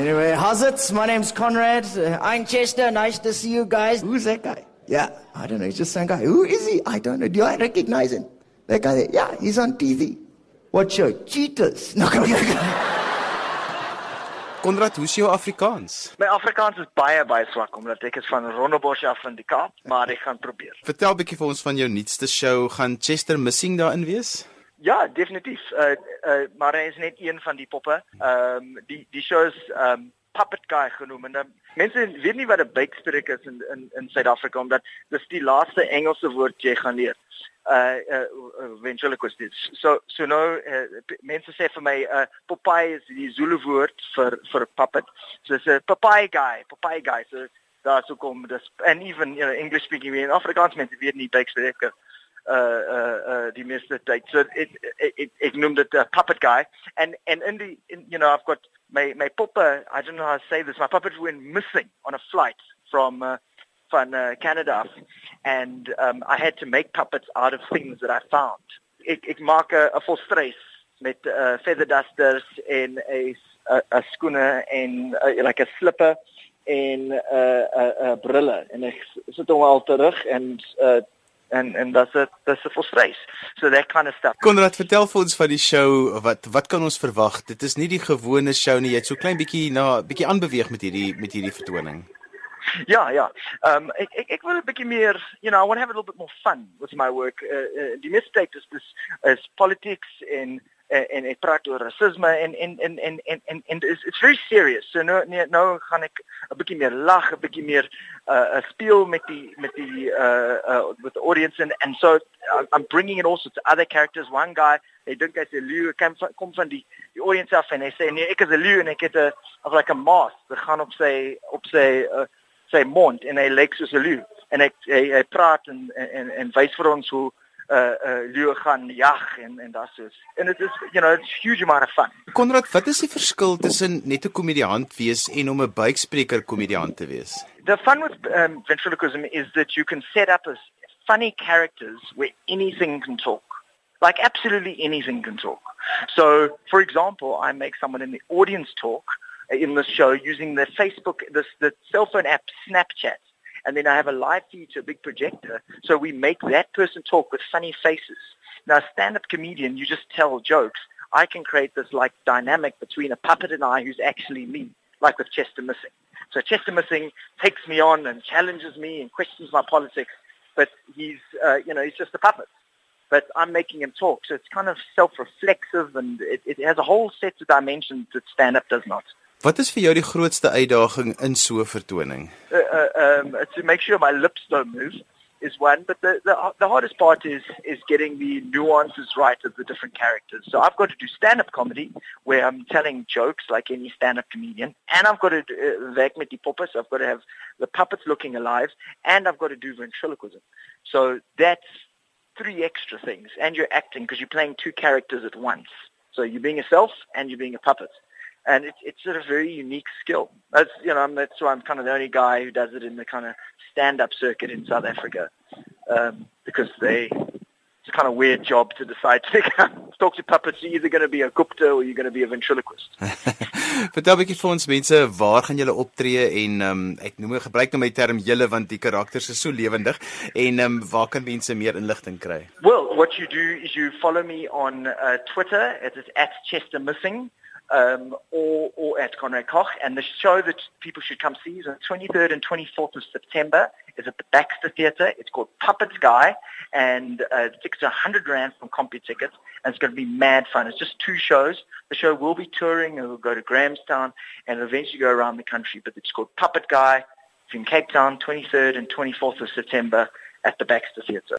Anyway, how's it? My name's Conrad. Uh, I'm Chester. Nice to see you guys. Who's that guy? Yeah, I don't know. He's just some guy. Who is he? I don't know. Do I recognize him? That guy there? Yeah, he's on TV. What show? Cheetahs. No, come on. Konrad, hoe is jou Afrikaans? My Afrikaans is baie baie swak omdat ek is van Rondebosch af in die Kaap, maar ek gaan probeer. Vertel bietjie vir ons van jou nuutste show. Gaan Chester Missing daarin wees? Ja, definitief. Uh uh maar hy is net een van die poppe. Ehm um, die die show is ehm um, puppet guy genoem en dan mense weet nie wat 'n buikspreek is in in in Suid-Afrika omdat dis die laaste Engelse woord jy gaan leer. Uh uh ventriloquist is. So so nou uh, mense sê vir my uh Popeye is die Zulu woord vir vir puppet. So it's a Popeye guy, Popeye guy. So daar sou kom dis and even you know English speaking in Afrikaans mense weet nie buikspreek uh uh uh die meeste tyd. So it it, it ek noem dit 'n puppet guy and and in the in, you know I've got my my puppa, I don't know how to say this. My puppet went missing on a flight from uh, from uh, Canada, and um, I had to make puppets out of things that I found. Ek ek maak 'n 'n volstreis met uh, feather dusters en 'n 'n skoene en uh, like 'n slipper en 'n uh, 'n uh, uh, brille en ek sit hom al terug en uh, en en dis dit dis 'n volstreis. So that kind of stuff. Konrad, vertel vir ons van die show. Wat wat kan ons verwag? Dit is nie die gewone show nie. Jy het so klein bietjie na bietjie aanbeweeg met hierdie met hierdie vertoning. Ja, ja. Ehm um, ek ek ek wil 'n bietjie meer, you know, I want to have a little bit more fun with my work. Uh, uh, die mistake is dis is politics in en ek praat oor rasisme en en en en en en en it's, it's very serious. So nou nee, nou gaan ek 'n bietjie meer lag, 'n bietjie meer uh speel met die met die uh uh with the audience and and so I'm bringing it also to other characters. One guy, hy dink hy's 'n leeu, kom kom van die die audience af en hy sê nee, ek is 'n leeu en ek het 'n of like a mask. Dit gaan op sy op sy uh, sy mond en hy lyk soos 'n leeu en hy hy, hy praat en en en wys vir ons hoe uh uh leeu gaan jag en en dat soos en dit is you know it's huge amount of fun. Konrad, wat is die verskil tussen net 'n komediant wees en om 'n buikspreker komediant te wees? The fun with um, ventriloquism is that you can set up as funny characters where anything can talk. Like absolutely anything can talk. So, for example, I make someone in the audience talk in the show using the Facebook, this, the cell phone app Snapchat and then I have a live feed to a big projector. So we make that person talk with funny faces. Now, a stand-up comedian, you just tell jokes. I can create this like dynamic between a puppet and I who's actually me, like with Chester Missing. So Chester Missing takes me on and challenges me and questions my politics, but he's, uh, you know, he's just a puppet. But I'm making him talk, so it's kind of self-reflexive and it, it has a whole set of dimensions that stand-up does not. Wat is vir jou die grootste uitdaging in so 'n vertoning? Uh, uh, um to make sure my lips don't move is one, but the, the the hardest part is is getting the nuances right of the different characters. So I've got to do stand-up comedy where I'm telling jokes like any stand-up comedian, and I've got to werk met die poppe. So I've got to have the puppets looking alive, and I've got to do ventriloquism. So that's three extra things, and you're acting because you're playing two characters at once. So you're being yourself and you're being a puppet and it's it's a very unique skill. That's you know that's why I'm kind of the only guy who does it in the kind of stand-up circuit in South Africa um, because they it's a kind of weird job to decide to talk to puppets. You're either going to be a Gupta or you're going to be a ventriloquist. Vertel 'n bietjie vir ons mense, waar gaan julle optree en um, ek noem gebruik nou my term julle want die karakters is so lewendig en um, waar kan mense meer inligting kry? Well, what you do is you follow me on uh, Twitter. It is @chestermissing um, or, or at Conrad Koch. And the show that people should come see is on the 23rd and 24th of September. is at the Baxter Theatre. It's called Puppets Guy, and uh, the are 100 rand from Compu Tickets, and it's going to be mad fun. It's just two shows. The show will be touring, and we'll go to Grahamstown, and eventually go around the country. But it's called Puppet Guy. It's in Cape Town, 23rd and 24th of September at the Baxter Theatre.